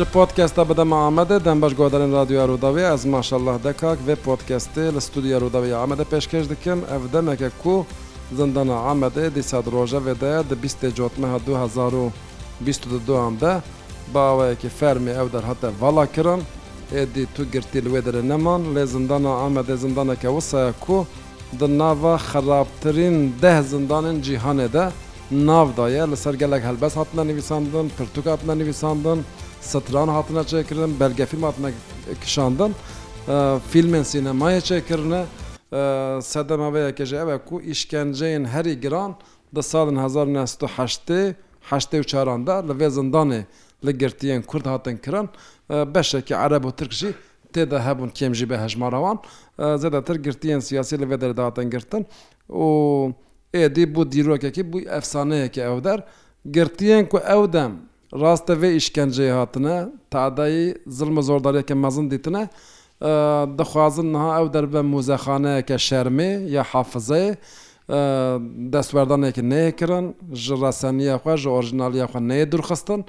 Ji podkesta bi dema Amedê dembaş guhdarên Radyoya Rûdawê ez Maşallah Dekak vê podkestê li Studyoya Rûdawê ya Amedê pêşkêş dikim. Ev demeke ku Zindana Amedê dîsa di rojevê de ye di bîstê cotmeha du hezar û Bîst û du doan de bi awayekî fermî ew der hate valakirin. Êdî tu girtî li wê derê neman lê zindana Amedê zindaneke wisa ye ku di nava xerabtirîn deh zindanên cîhanê de nav da ye. Li ser gelek helbest hatine nivîsandin, pirtûk hatine nivîsandin, stran hatine çêkirin, belgefîlm hatine kişandin, fîlmên sînemayê çêkirine. Sedema vê yekê jî ew e ku îşkenceyên herî giran Di salên hezar û neh sed û heştê heştê û çaran de li vê zindanê li girtiyên kurd hatin kirin. Beşekî ereb û tirk jî tê de hebûn kêm jî be hejmara wan. Zêdetir girtiyên siyasî li vê derê de hatin girtin û êdî bû dîrokekî bû efsaneyekî ew der. Girtiyên ku ew dem rastê vê îşkenceyê hatine tadayî zilm û zordariyeke mezin dîtine Dixwazin niha ew der bibe muzexaneyeke şermê ya hafizeyê, destwerdanekî neyê kirin, ji reseniya xwe, ji orjinaliya xwe neyê dûrxistin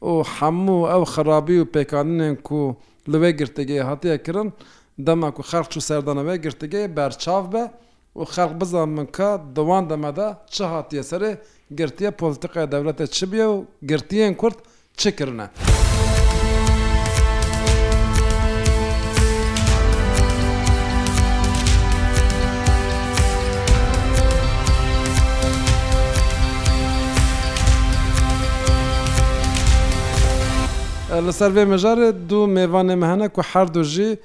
û hemû ew xirabî û pêkanînên ku li wê girtîgehê hatiye kirin, dema ku xelk çû serdana wê girtîgehê berçav be û xelk bizanin ka di wan deme de çi hatiye serê, girtiya polîtîkaya dewletê çi bûye û girtiyên kurd çi kirine. Li ser vê mijarê du mêvanê me hene ku her du jî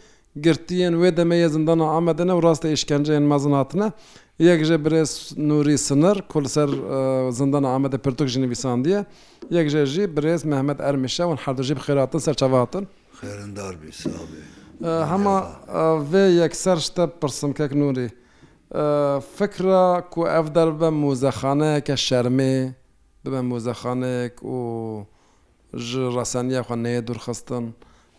Girtiyên wê demê yê zindana Amedê ne û rastî îşkenceyên mezin hatine. Yek jê birêz Nûrî Sinir ku li ser zindana Amedê pirtûk jî nivîsandiye, yek jê jî birêz Mehmet Ermîş e û her du jî bi xêr hatin serçava hatin. Xêrindar bî, sax bî. Hema vê yek ser ji te bipirsim kek Nûrî, fikra ku ev der bibe mozexaneyeke şermê, bibe mozexaneyek û ji reseniya xwe neyê dûrxistin,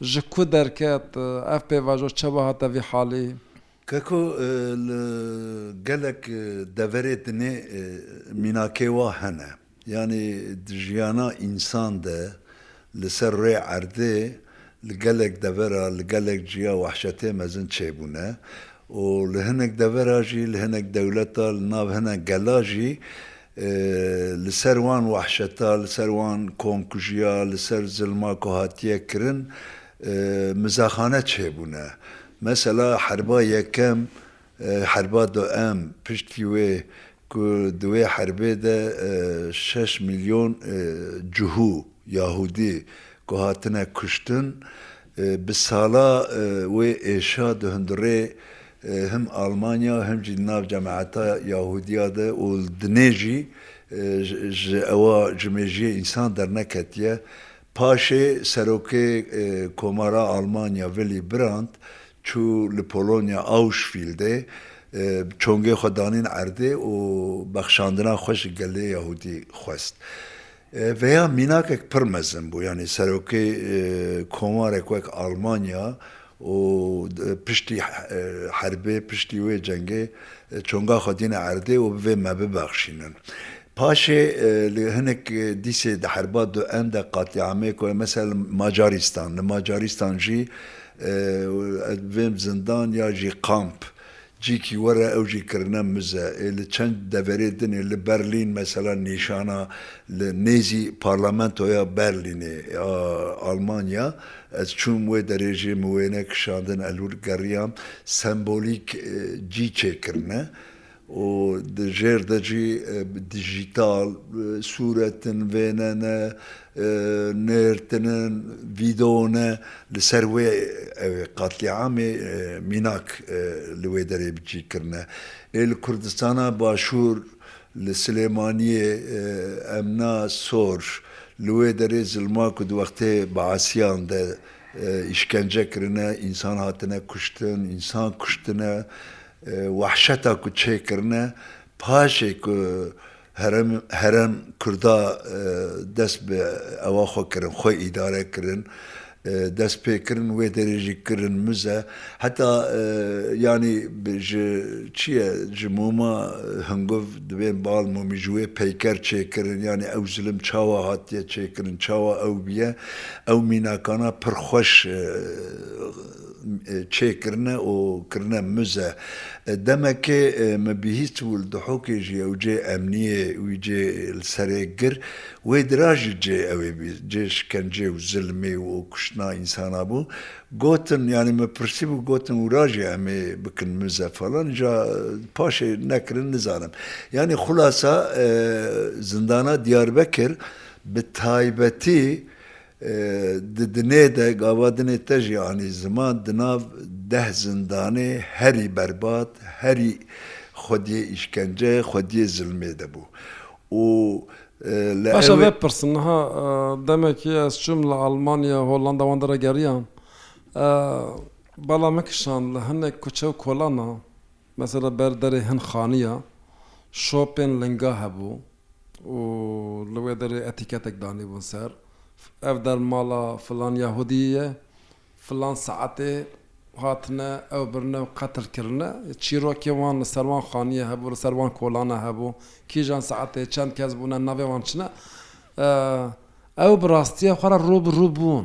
ji ku derket, ev pêvajo çawa hate vî halî? Keko li gelek deverê dinê mînakê wa hene. Yanî di jiyana însan de li ser rê erdê li gelek devera, li gelek ciya wehşetê mezin çêbûne û li hinek devera jî, li hinek dewleta, li nav hinek gela jî Li ser wan wahşeta, li ser wan komkujiya, li ser zilma ku hatiye kirin mizaxane çêbûne. Mesela herba yekem, herba duem piştî wê ku di wê herbê de şeş milyon cihû, yahûdî ku hatine kuştin bi sala wê êşa di hundirê Him Almanya him jî di nav cemeheta Yahudiya de û li dinê jî ji ewa ji mêjiyê însan derneketiye. Paşê Serokê Komara Almanya Willy Brandt çû li Polonya Auschwildê çongê xwe danîn erdê û bexşandina xwe ji gelê Yahudî xwest. Vêya mînakek pir mezin bû, yanî serokê komarek wek Almanya û piştî herbê, piştî wê cengê çonga xwe dîne erdê û bi vê me bibexşînin. Paşê li hinek dîsê di herba du ende qatîamê ku mesela li Macarîstan, li Macarîstan jî vêm zindan ya jî kamp Cî kî were ew jî kirine mize. Ê li çend deverê din ê. Li Berlîn mesela nîşana li nêzî parlamentoya Berlînê ya Almanya. Ez çûm wê derê jê min wêne kişandin elûr geriyam. Sembolîk cî çêkirine û di jêr de jî dijital sûretin vênene. Nêrtinin, vîdeo ne li ser wê qetlîamê mînak li wê derê bi cî kirine. Ê li Kurdistana Başûr li Silêmaniyê Emna Sor li wê derê zilma ku di wextê Beesiyan de îşkence kirine, însan hatine kuştin, însan kuştine, wehşeta ku çê kirine paşê ku Herem herem Kurda dest bi ewa xwe kirin, xwe îdare kirin, dest pê kirin wê derê jî kirin mize. Heta yanî ji çi ye ji moma hunguv divên bal momî ji wê peyker çêkirin yanî ew zilim çawa hatiye çêkirin, çawa ew bûye. Ew mînakana pir xweş çêkirine û kirine mize. Demekê min bihîst û li Dihokê jî ew cê emniyê wî cê li serê gir. Wê dira jî cê ew ê bî. Cê şkencê û zilmê û kuştina însanan bû. Gotin yanî min pirsîbû gotin wira jî em ê bikin mize falan ja paşê nekirin nizanim. Yanî xulasa zindana Diyarbekir bi taybetî Di dinê de gava dinê te jî anî ziman di nav deh zindanê herî berbat, herî xwediyê îşkence, xwediyê zilmê de bû û li Baş e ewê. vepirsin niha demekê ez çûm li Almanya, Hollanda wan dere geriyam bala min kişand li hinek kuçe û kolana mesela ber derê hin xaniya şopên linga hebû Û li wê derê etîketek danîbûn ser, ev der mala filan yahûdiyê ye, filan saetê hatine ew birine û qetil kirine. Çîrokên wan li ser wan xaniyê hebû, li ser wan kolane hebû, kîjan saetê, çend kes bûne, navê wan çi ne. Ew bi rastiyê xwe re rû bi rû bûn.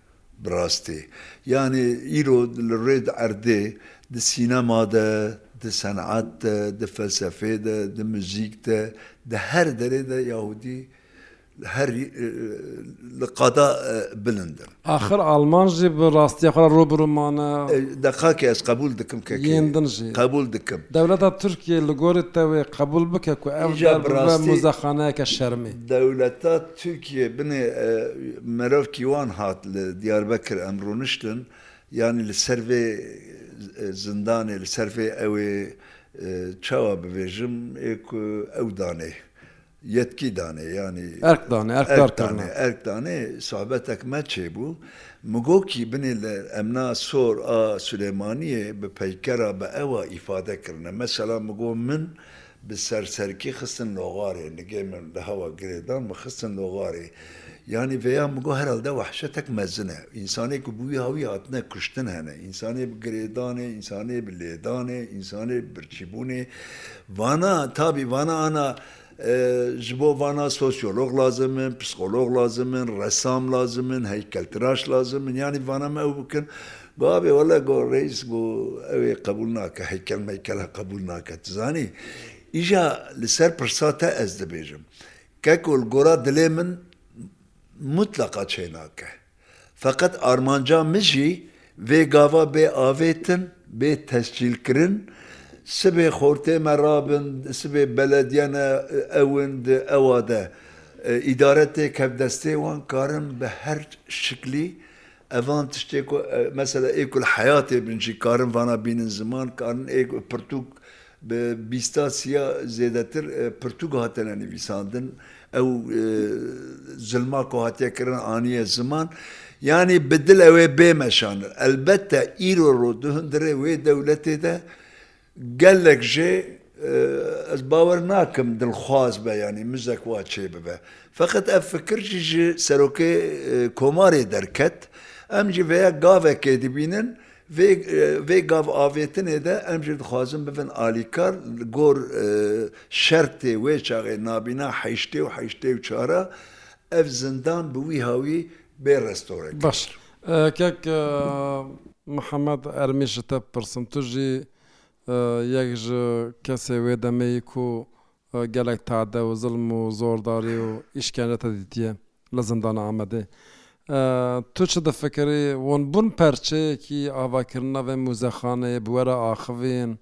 Bi rastî. Yanî îro li rê di erdê, di sînema de, di seneat de, di felsefê de, di muzîk de, di her derê de yahûdî li her li qada bilind in. Axir alman jî bi rastiya xwe re rû bi rû mane. Deqakê ez qebûl dikim ke kê. Yên din jî. Qebûl dikim. Dewleta Tirkiyê li gorî te wê qebûl bike ku ev der bibe muzexaneyeke şermî. Dewleta. Tirkiye binê merav kîwan hat li Diyarbekir em rûniştin yanî li ser vê zindanê li ser vê ew ê çawa bivêjim ê ku ew danê yetkî danê yanî Erk danê erk dar kirine. erk danê sohbetek me çêbû min got kî binê li emna sor a Silêmaniyê bi peykera bi ewa îfade kirine mesela min got min Bi serserkî xistin logarê. Nigê min li hewa girê dan, min xistin logarê. Yanî vêya min got herhalde wehşetek mezin e. Însanê ku bi wî hawî hatine kuştin hene. Însanê bi girêdanê, însanê bi lêdanê, însanê bi birçîbûnê. Vana, tabî vana ana ji bo vana sosyolog lazim in, psîkolog lazim in, resam lazim in, heykeltiraş lazim in. Yanî vana me ew bikin Gavê wele got reis got ew ê qebûl nake heykel meykel he qebûl nake tu zanî îja li ser pirsa te ez dibêjim ke ku li gora dilê min mutleqa çê nake feqet armanca min jî vê gava bê avêtin bê tescîlkirin sibê xortê me rabin sibê belediye ne ewin di ewa de îdare têk hevdestê wan karin bi her şiklî Evan tiştê ku mesela ê ku li heyatê bin jî karin vana bînin ziman, karin ê ku pirtûk bi bîsta siya zêdetir pirtûk hatine nivîsandin, ew zilma ku hatiye kirin aniye ziman, yanî bi dil ew ê bê meşandin. Elbette îro rû di hundirê wê dewletê de Gelek jê ez bawer nakim dilxwaz be yanî mizek wa çêbibe. Feqet ev fikir jî ji Serokê Komarê derket. Em jî vêya gavekê dibînin. Vê vê gavavêtinê de em jî dixwazin bibin alîkar li gor şertê wê çaxê nabîna heştê û heştê û çar a ev zindan bi wî hawî bê restore kir. Baş e kek Mihemed Ermî ji te bipirsim, tu jî yek ji kesê wê demê yî ku gelek tade û zilm û zordarî û îşkence te dîtiye li zindana Amedê. Tu çi difikirî, wan bûn perçeyekî avakirina vê muzexaneyê bi we re axivîn,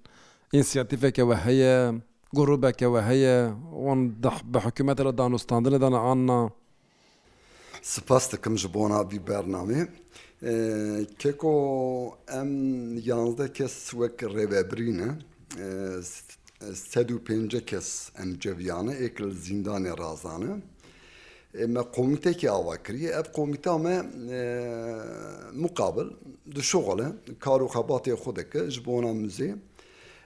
înîsiyatîfeke we heye, grûbeke we heye, wan bi hikûmetê re danûstandinê dane an na? Spas dikim ji bona vî bernamê. Keko em yanzdeh kes wek rêvebirî ne, sed û pênceh kes em ceviya ne êk li zîndanê Razan e. Me komîtekê ava kiriye. Ev komîta me muqabil dişuxile, kar û xebatê xwe dike ji bona muzê.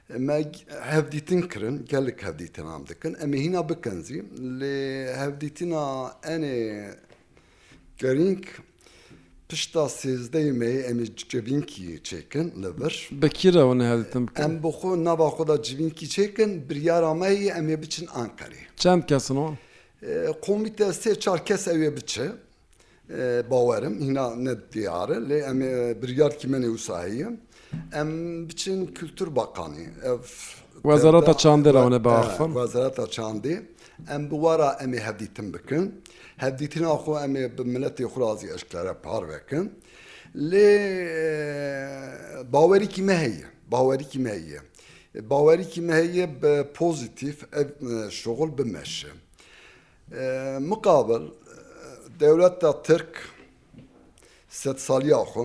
Me hevdîtin kirin, gelek hevdîtinan dikin. Em ê hîna bikin zî. Lê hevdîtina enê gerîng pişta sêzdeyê meyê em ê civînkî çêkin li vir. Bi kî re hûn ê hevdîtin bikin? Em bi xwe nava xwe de civînkî çêkin. Biryara me yê em ê biçin Anqerê. Çend kes in wan? Komîte sê çar kes ew ê biçe. Bawer im hîna ne diyar e lê em ê biryar kî menê wisa heye em biçin kultur baqanê ev Wezareta çandê re wan e biaxivin. Wezareta çandê em bi we re em ê hevdîtin bikin. Hevdîtina xwe em ê bi miletê xwe re zî eşkere parve kin. Lê bawerîkî me heye, bawerîkî me heye. Bawerîkî me heye bi pozîtîf ev şuxul bimeşe. Muqabil, dewleta Tirk sedsaliya xwe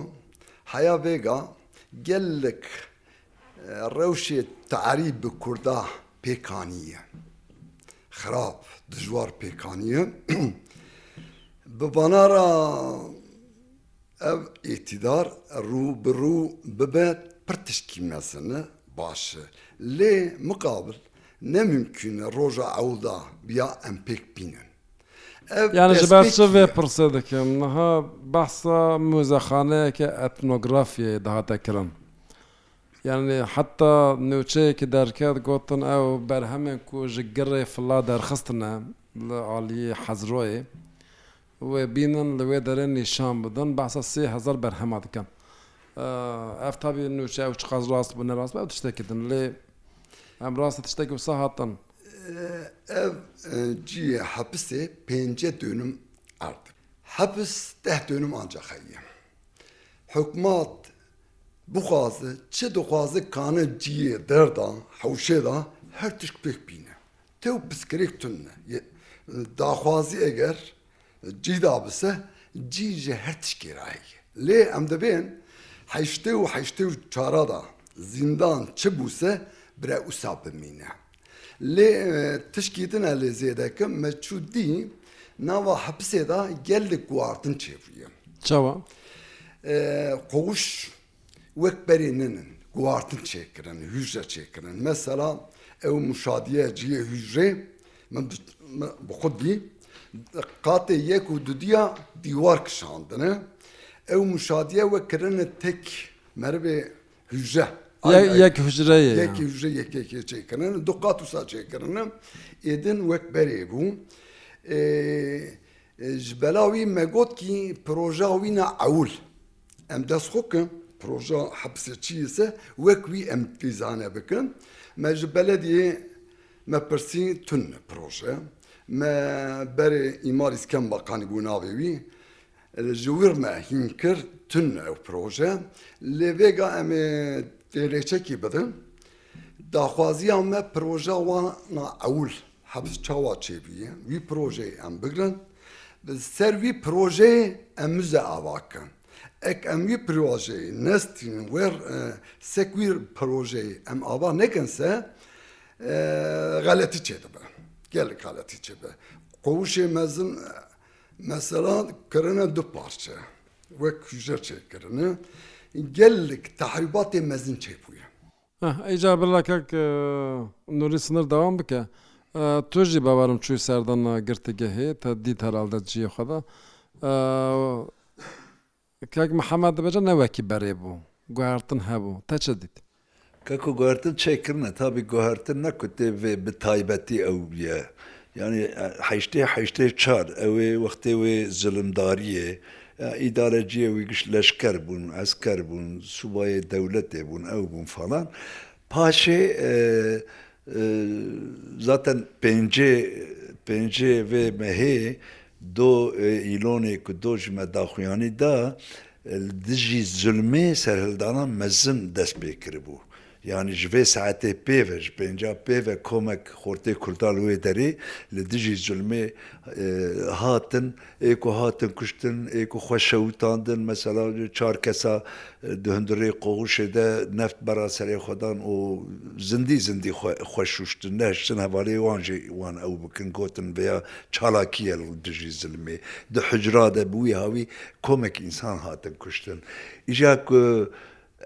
heya vêga gelek rewşê tarî bi Kurda pêk aniye. Xirab, dijwar pêk aniye. Bi vana re ev îktîdar rû bi rû bibe pir tiştî mezin e, baş e. Lê muqabil Ne mumkün e roja ewda bi ya em pêk bînin. Ev Yani ji ber çi destpêkî vê ye. pirsê dikim, niha behsa muzexaneyeke etnografyayê dihate kirin. Yani heta newçeyekî derket gotin ew berhemên ku ji girê fila derxistine li aliyê Hezroyê Wê bînin, li wê derê nîşan bidin, behsa sê hezar berhema dikin. Ev tabî nûçe, ew çiqas rast bû, nerast bû, ew tiştekî din. Lê em rastî tiştekî wisa hatin. Ev cihê hepisê pêncî dûnim erd e. Hepis deh dûnim anca xeyiye. Hikûmat bixwaze, çi dixwaze kane cihê der de, hewşê de her tişt pêk bîne. Tew piskirêk tund ne. Daxwazî eger cîda bi se, cî ji her tişkê re heye. Lê em dibên heştê û heştê û çara de zîndan çi bû se bire usa bimîne. Lê tişkî din e lê zêde kim me çû dî nava hepisê de gelek guhartin çêbûye. Çawa? Qewûş wek berê nin in guhartin çêkirin, hûjre çêkirin. Mesela ew muşadiyeya cihê hûjrê min bi xwe dî qatê yek û dudiya dîwar kişandine. Ew muşadiye wek kirine tek merivê hûjre. Yek hûjreyê. Yekê hûjre yek yekê çêkirin. Du qat wisa çêkirin. Êdin wek berê bû. Ji bela wî me got kî proja wî ne ewil. Em dest xwe kin proja hepsê çi ye se wek wî em pê zane bikin. Me ji belediyê me pirsî tun ne proje. Me berê Îmarî Skenbakanî bû navê wî. Ji wir me hîn kir tun ne ew proje. Lê vêga em ê têrêçekê bidin. Daxwaziya me proja wan a ewil Hebz çawa çêbûye? Wî projeyê em bigirin, li ser wî projeyê em mize ava bikin. Ek em wî projeyê nestînin wê sek wî projeyê em ava nekin se xeletî çêdibe. Gelek xeletî çêdibe. Qewûşê mezin mesela kirine du parçe. Wek kujir çêkirine. Gelek tehrîbatê mezin çêbûye. Heh, ê car bila kek Nûrî Sinir dewam bike. Tu jî bawerim çûyî serdana girtîgehê, te dît heralde ciyê xwe de. Kek Mihemed dibêje ne wekî berê bû. Guhertin hebû. Te çi dît? Keko guhertin çê kirine. Tabî guhertin ne ku tê vê bi taybetî ew bûye. Yanî heştê heştê çar ew ê wextê wê zilimdariyê Îdareciyê wî gişt leşker bûn, esker bûn, sûbayê dewletê bûn, ew bûn falan. Paşê zaten pêncê pêncê vê mehê do îlonê ku do ji me daxuyanî da li dijî zulmê serhildanan mezin dest pê kiribû. Yanî ji vê saetê pê ve, ji pênca pê ve komek xortê Kurdan li wê derê li dijî zilmê hatin, ê ku hatin kuştin, ê ku xwe şewitandin, mesela çar kesa di hundirê qoxuşê de neft bera serê xwe dan û zindî zindî xwe şuştin, nehiştin hevalê wan jî wan ew bikin, gotin vêya çalakî ye li dijî zilmê. Di hucra de bi wî havî komek însan hatin kuştin. Îja ku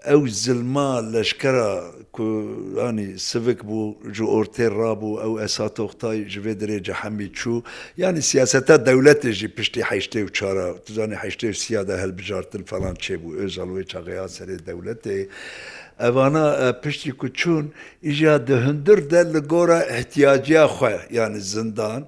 Ew zilma leşkera ku yanî sivik bû, ji ortê rabû, ew esatoxtay ji vê dirê cehemî çû. Yanî siyaseta dewletê jî piştî heştê û çar a, tu zanî heştê û sî a de hilbijartin falan çêbû, Ozal wê çaxeya serê dewletê. Evana piştî ku çûn, îja di hundir de li gora îhtîyaciya xwe, yanî zindan,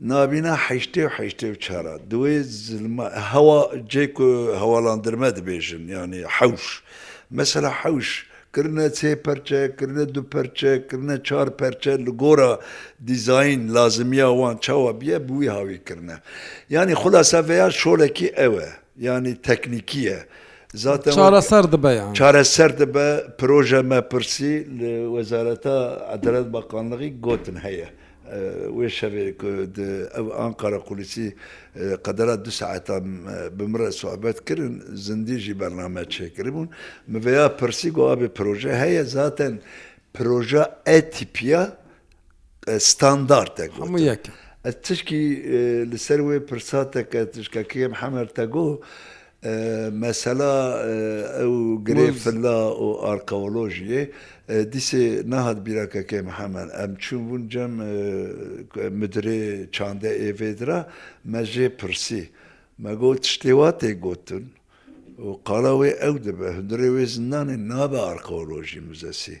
Navîna heştê û heştê û çar a. Di wê zilma hewa cê ku hewalandirme dibêjin yanî hewş. Mesela hewş kirine sê perçe, kirine du perçe, kirine çar perçe li gora dîzayîn lazimiya wan çawa bîye bi wî hawî kirine. Yanî xulasa veya şolekî ew e. Yanî teknîkî ye. Zaten Çareser dibe yan. Çareser dibe. Proje me pirsî li wezareta edalet bakanlixî gotin heye. Wê şevê ku di ev Anqara Kulîsî qedera du saetan bi min re sohbet kirin, zindî jî bername çêkiribûn. Min vê ya pirsî ku abê proje heye, zaten proja ATP ya standart e gotin. Hemû yek e. Ez tişkî li ser wê pirsa te kir, tiştekî em Hemer te got, Mesela ew girê filla û arkeolojiyê dîsê nehat bîra ke kê Mihemed. Em çûn vûn cem midirê çande ê vê dira me jê pirsî. Me got tiştê wa tê gotin û qala wê ew dibe. Hundirê wê zindanê nabe arkeolojî muzesî.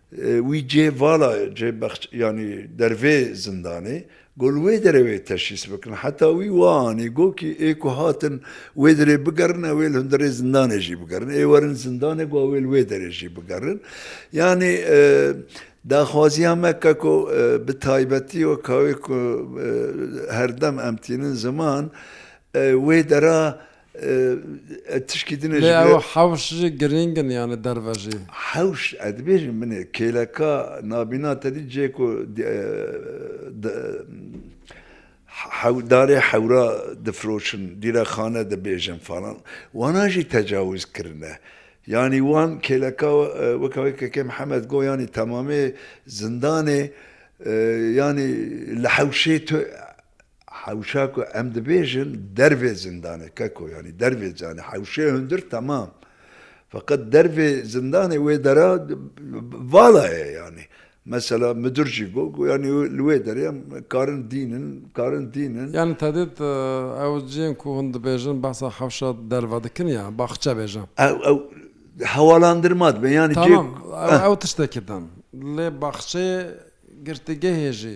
Wî cê vala cê bexç yanî dervê zindanê go li wê derê wê teşhîs bikin. Heta wî wa anî go kî ê ku hatin wê derê bigerin ew ê li hundirê zindanê jî bigerin. Ê werin zindanê go ew ê li wê derê jî bigerin. Yanî daxwaziya me ke ku bi taybetî weka wê ku herdem em tînin ziman wê dera Ez tişkî din e ji Lê ew hewş jî girîng in yanî derve jî? Hewş ez dibêjim min ê kêleka nabîna te dît cihê ku darê hewra difiroşin dîrexane dibêjin falan wana jî tecawîz kirine. Yanî wan kêleka weke wê KK Mihemed got yanî temamê zindanê yanî li hewşê tu Hewşa ku em dibêjin dervê zindanê keko yanî dervê canê hewşê hundir temam feqet dervê zindanê wê dera vala ye yanî mesela midur jî got ku yanî li wê derê em karin dînin karin dînin. Yanî tedît ew cihên ku hûn dibêjin behsa hewşa derve dikin ya baxçe bêje. Ew ew hewalandirma dibe yanî cê. Tamam ew tiştekî din lê baxçeyê girtîgehê jî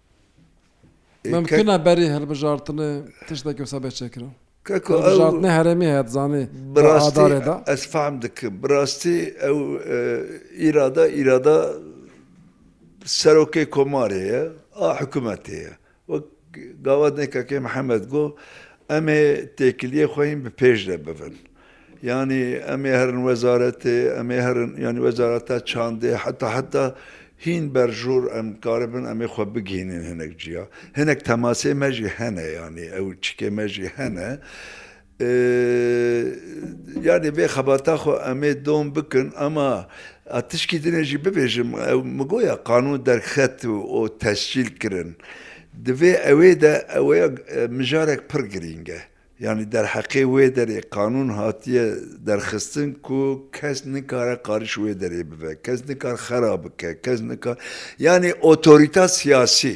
Mimkun e berî hilbijartinê tiştekî wisa bê çêkirin? Hilbijartinê herêmî heye dizanî di adarê de. Ez fehm dikim. Bi rastî ew îrada îrada Serokê Komarê ye a hikûmetê ye. Wek gava nêkakê Mihemed got, em ê têkiliyê xwe yên bi pêş de bibin. Yanî em ê herin wezaretê, em ê herin yanî wezareta çandê heta heta hîn berjor em karibin em ê xwe bigihînin hinek ciya. Hinek temasê me jî hene yanî ew çikê me jî hene. Yanî vê xebata xwe em ê dom bikin ema a tişkî dinê jî bibêjim ew min goya qanûn derxet û o tescîl kirin. Divê ewê de ew ya mijarek pir girîng e. Yanî derheqê wê derê qanûn hatiye derxistin ku kes nikare qarîş wê derê bive, kes nikar xera bike, kes nikar yanî otorîta siyasî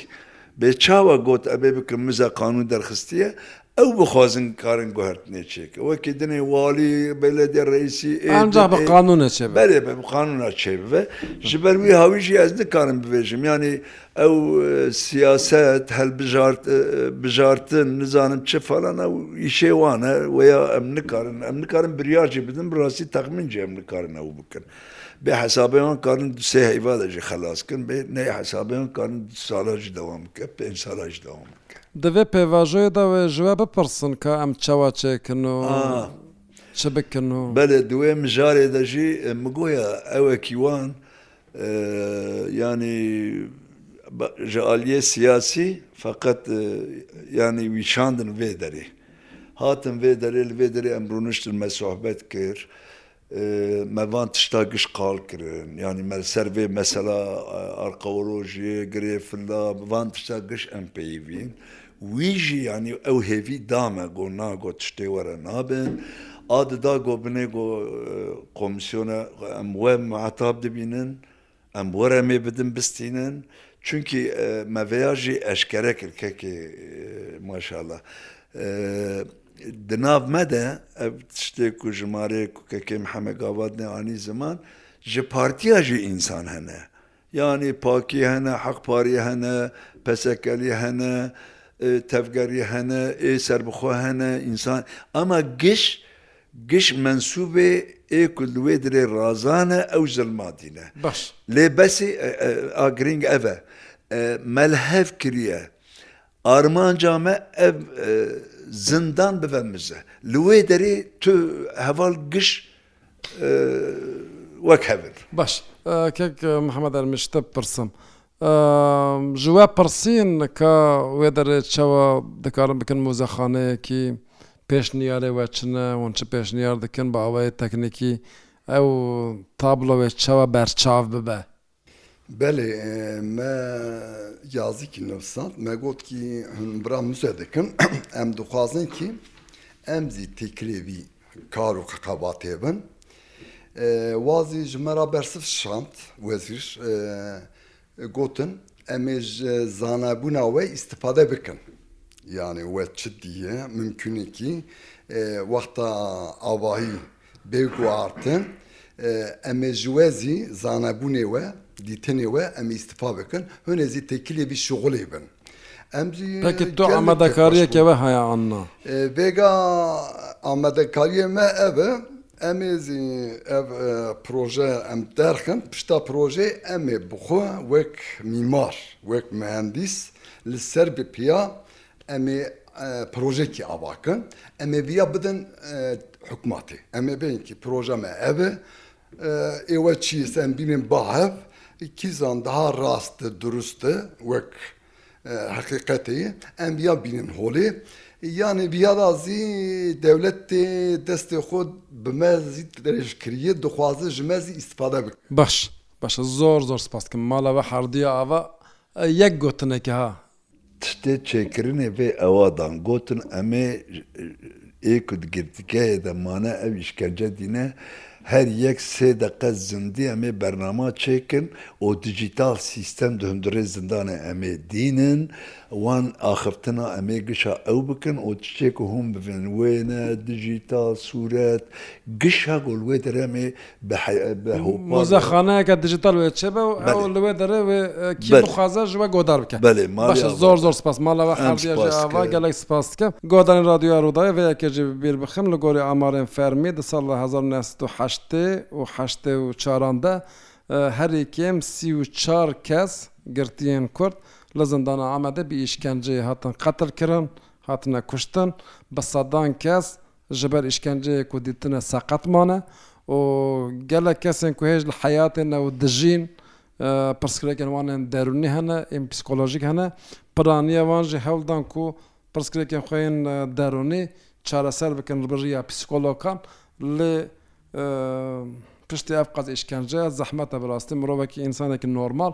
bê çawa got ebê bikin miza qanûn derxistiye ew bixwazin karin guhertinê çêke. Wekî dinê walî, belediye reîsî ê Anca bi qanûne çêbibe. Belê bi qanûna çêbibe. Ji ber wî hawî jî ez nikarim bivêjim yanî Ew siyaset, helbijart, bijartin, nizanim çi falan ew îşê wan e, wê ya em nikarin. Em nikarin biryar jî bidin, bi rastî texmîn jî em nikarin ew bikin. Bê hesabê wan karin du sê heyva de jî xelas bikin, bê nê hesabê wan karin du sala jî dewam bike, pênc sala jî dewam bike. Di vê pêvajoyê de wê ji we bipirsin ka em çawa çêkin û çi bikin û. Belê di wê mijarê de jî min goya ewekî wan Yanî ji aliyê siyasî feqet yanî wîşandin vê derê. Hatin vê derê li vê derê em rûniştin me sohbet kir. Me van tişta giş qal kirin. Yanî me li ser vê mesela arqewirojiyê, girê fila van tişta giş em peyivîn. Wî jî yanî ew hêvî da me got na got tiştê we re nabe. A dida got binê got komîsyona em we mihetab dibînin, em we re mê bidin bistînin. Çimkî me vêya jî eşkere kir kekê maşallah. Di nav me de ev tiştê ku ji ma rê ku kekê Mihemed Gavat ne anî ziman ji partiya jî însan hene. Yanî pakî hene, heqparî hene, pesekelî hene, tevgerî hene, ê serbixwe hene, însan ama giş giş mensûbê ê ku li wê dilê razan e ew zilma dîne. Baş. Lê besî a girîng ev e, me li hev kiriye armanca me ev zindan bibe mize. Li wê derê tu heval giş wek hev in. Baş, kek Mihemed Ermîş te bipirsim. Ji we pirsîn ka wê derê çawa dikarin bikin muzexaneyekî, pêşniyarê we çi ne, hûn çi pêşniyar dikin bi awayê teknîkî ew tabloyê çawa berçav bibe? Belê me yazikî nivîsand, me got kî hûn bira mûze dikin, em dixwazin kî em zî têkilê vî kar û qeqebatê bin. Wa zî ji me ra bersiv şand wezîr, gotin em ê ji zanebûna we îstîfade bikin. Yanî we çi dîye, mimkûn e kî wexta avahî Bê ku artin em ê ji we zî zanebûnê we, dîtinê we em ê îstifa bikin, hûn ê zî têkilê vî şixulê bin. Em zî Peki tu amadekariyeke we heye anna? Vêga amadekariyê me ev e, em ê zî ev proje em derxin, pişta projeyê em ê bi xwe wek mîmar, wek mihendîs li ser bi piya Em ê projeyekî ava kin, em ê viya bidin hikûmetê. Em ê bêyîn kî proje me ev e, êwe çi ye, em bînin ba hev, kîzan daha rast e, dirust e, wek heqîqetê ye, em viya bînin holê. Yanî viya da zî dewletê destê xwe bi me zî dirêj kiriye, dixwaze ji me zî îstîfade bike. Baş, baş e, zor zor spas dikim. Mala we herduya ava, yek gotineke ha, Tiştê çêkirinê vê ewadan gotin em ê ê ku di girtîgehê de mane ew îşkence dîne her yek sê deqe zindî em ê bernama çêkin û dijîtal sîstem di hundirê zindanê em ê dînin wan axiftina em ê gişa ew bikin û tiştê ku hûn bivin wêne, dijîtal, sûret, gişa gul wê derê em ê Mozexaneyeke dijital wê çêbe û ew li wê derê wê kî bixwaze ji we guhdar bike. Baş e zor zor spas. Mala we Herdîya jî ava gelek spas dikim. Guhdarên Radyoya Rûdawê vê yekê jî bi bîr bixim li gorî amarên fermî di sala hezar û neh sed û heştê û heştê û çaran de herî kêm sî û çar kes girtiyên Kurd li zindana Amedê bi îşkenceyê hatin qetil kirin, hatine kuştin, bi sedan kes ji ber îşkenceyê ku dîtine seqet mane û gelek kesên ku hêj li heyatê ne û dijîn pirsgirêkên wan ên derûnî hene ên psîkolojîk hene. Piraniya wan jî hewl dan ku pirsgirêkên xwe yên derûnî çareser bikin li bir riya psîkolokan. Lê piştî ev qas îşkence ye, zehmet e bi rastî mirovekî, însanekî normal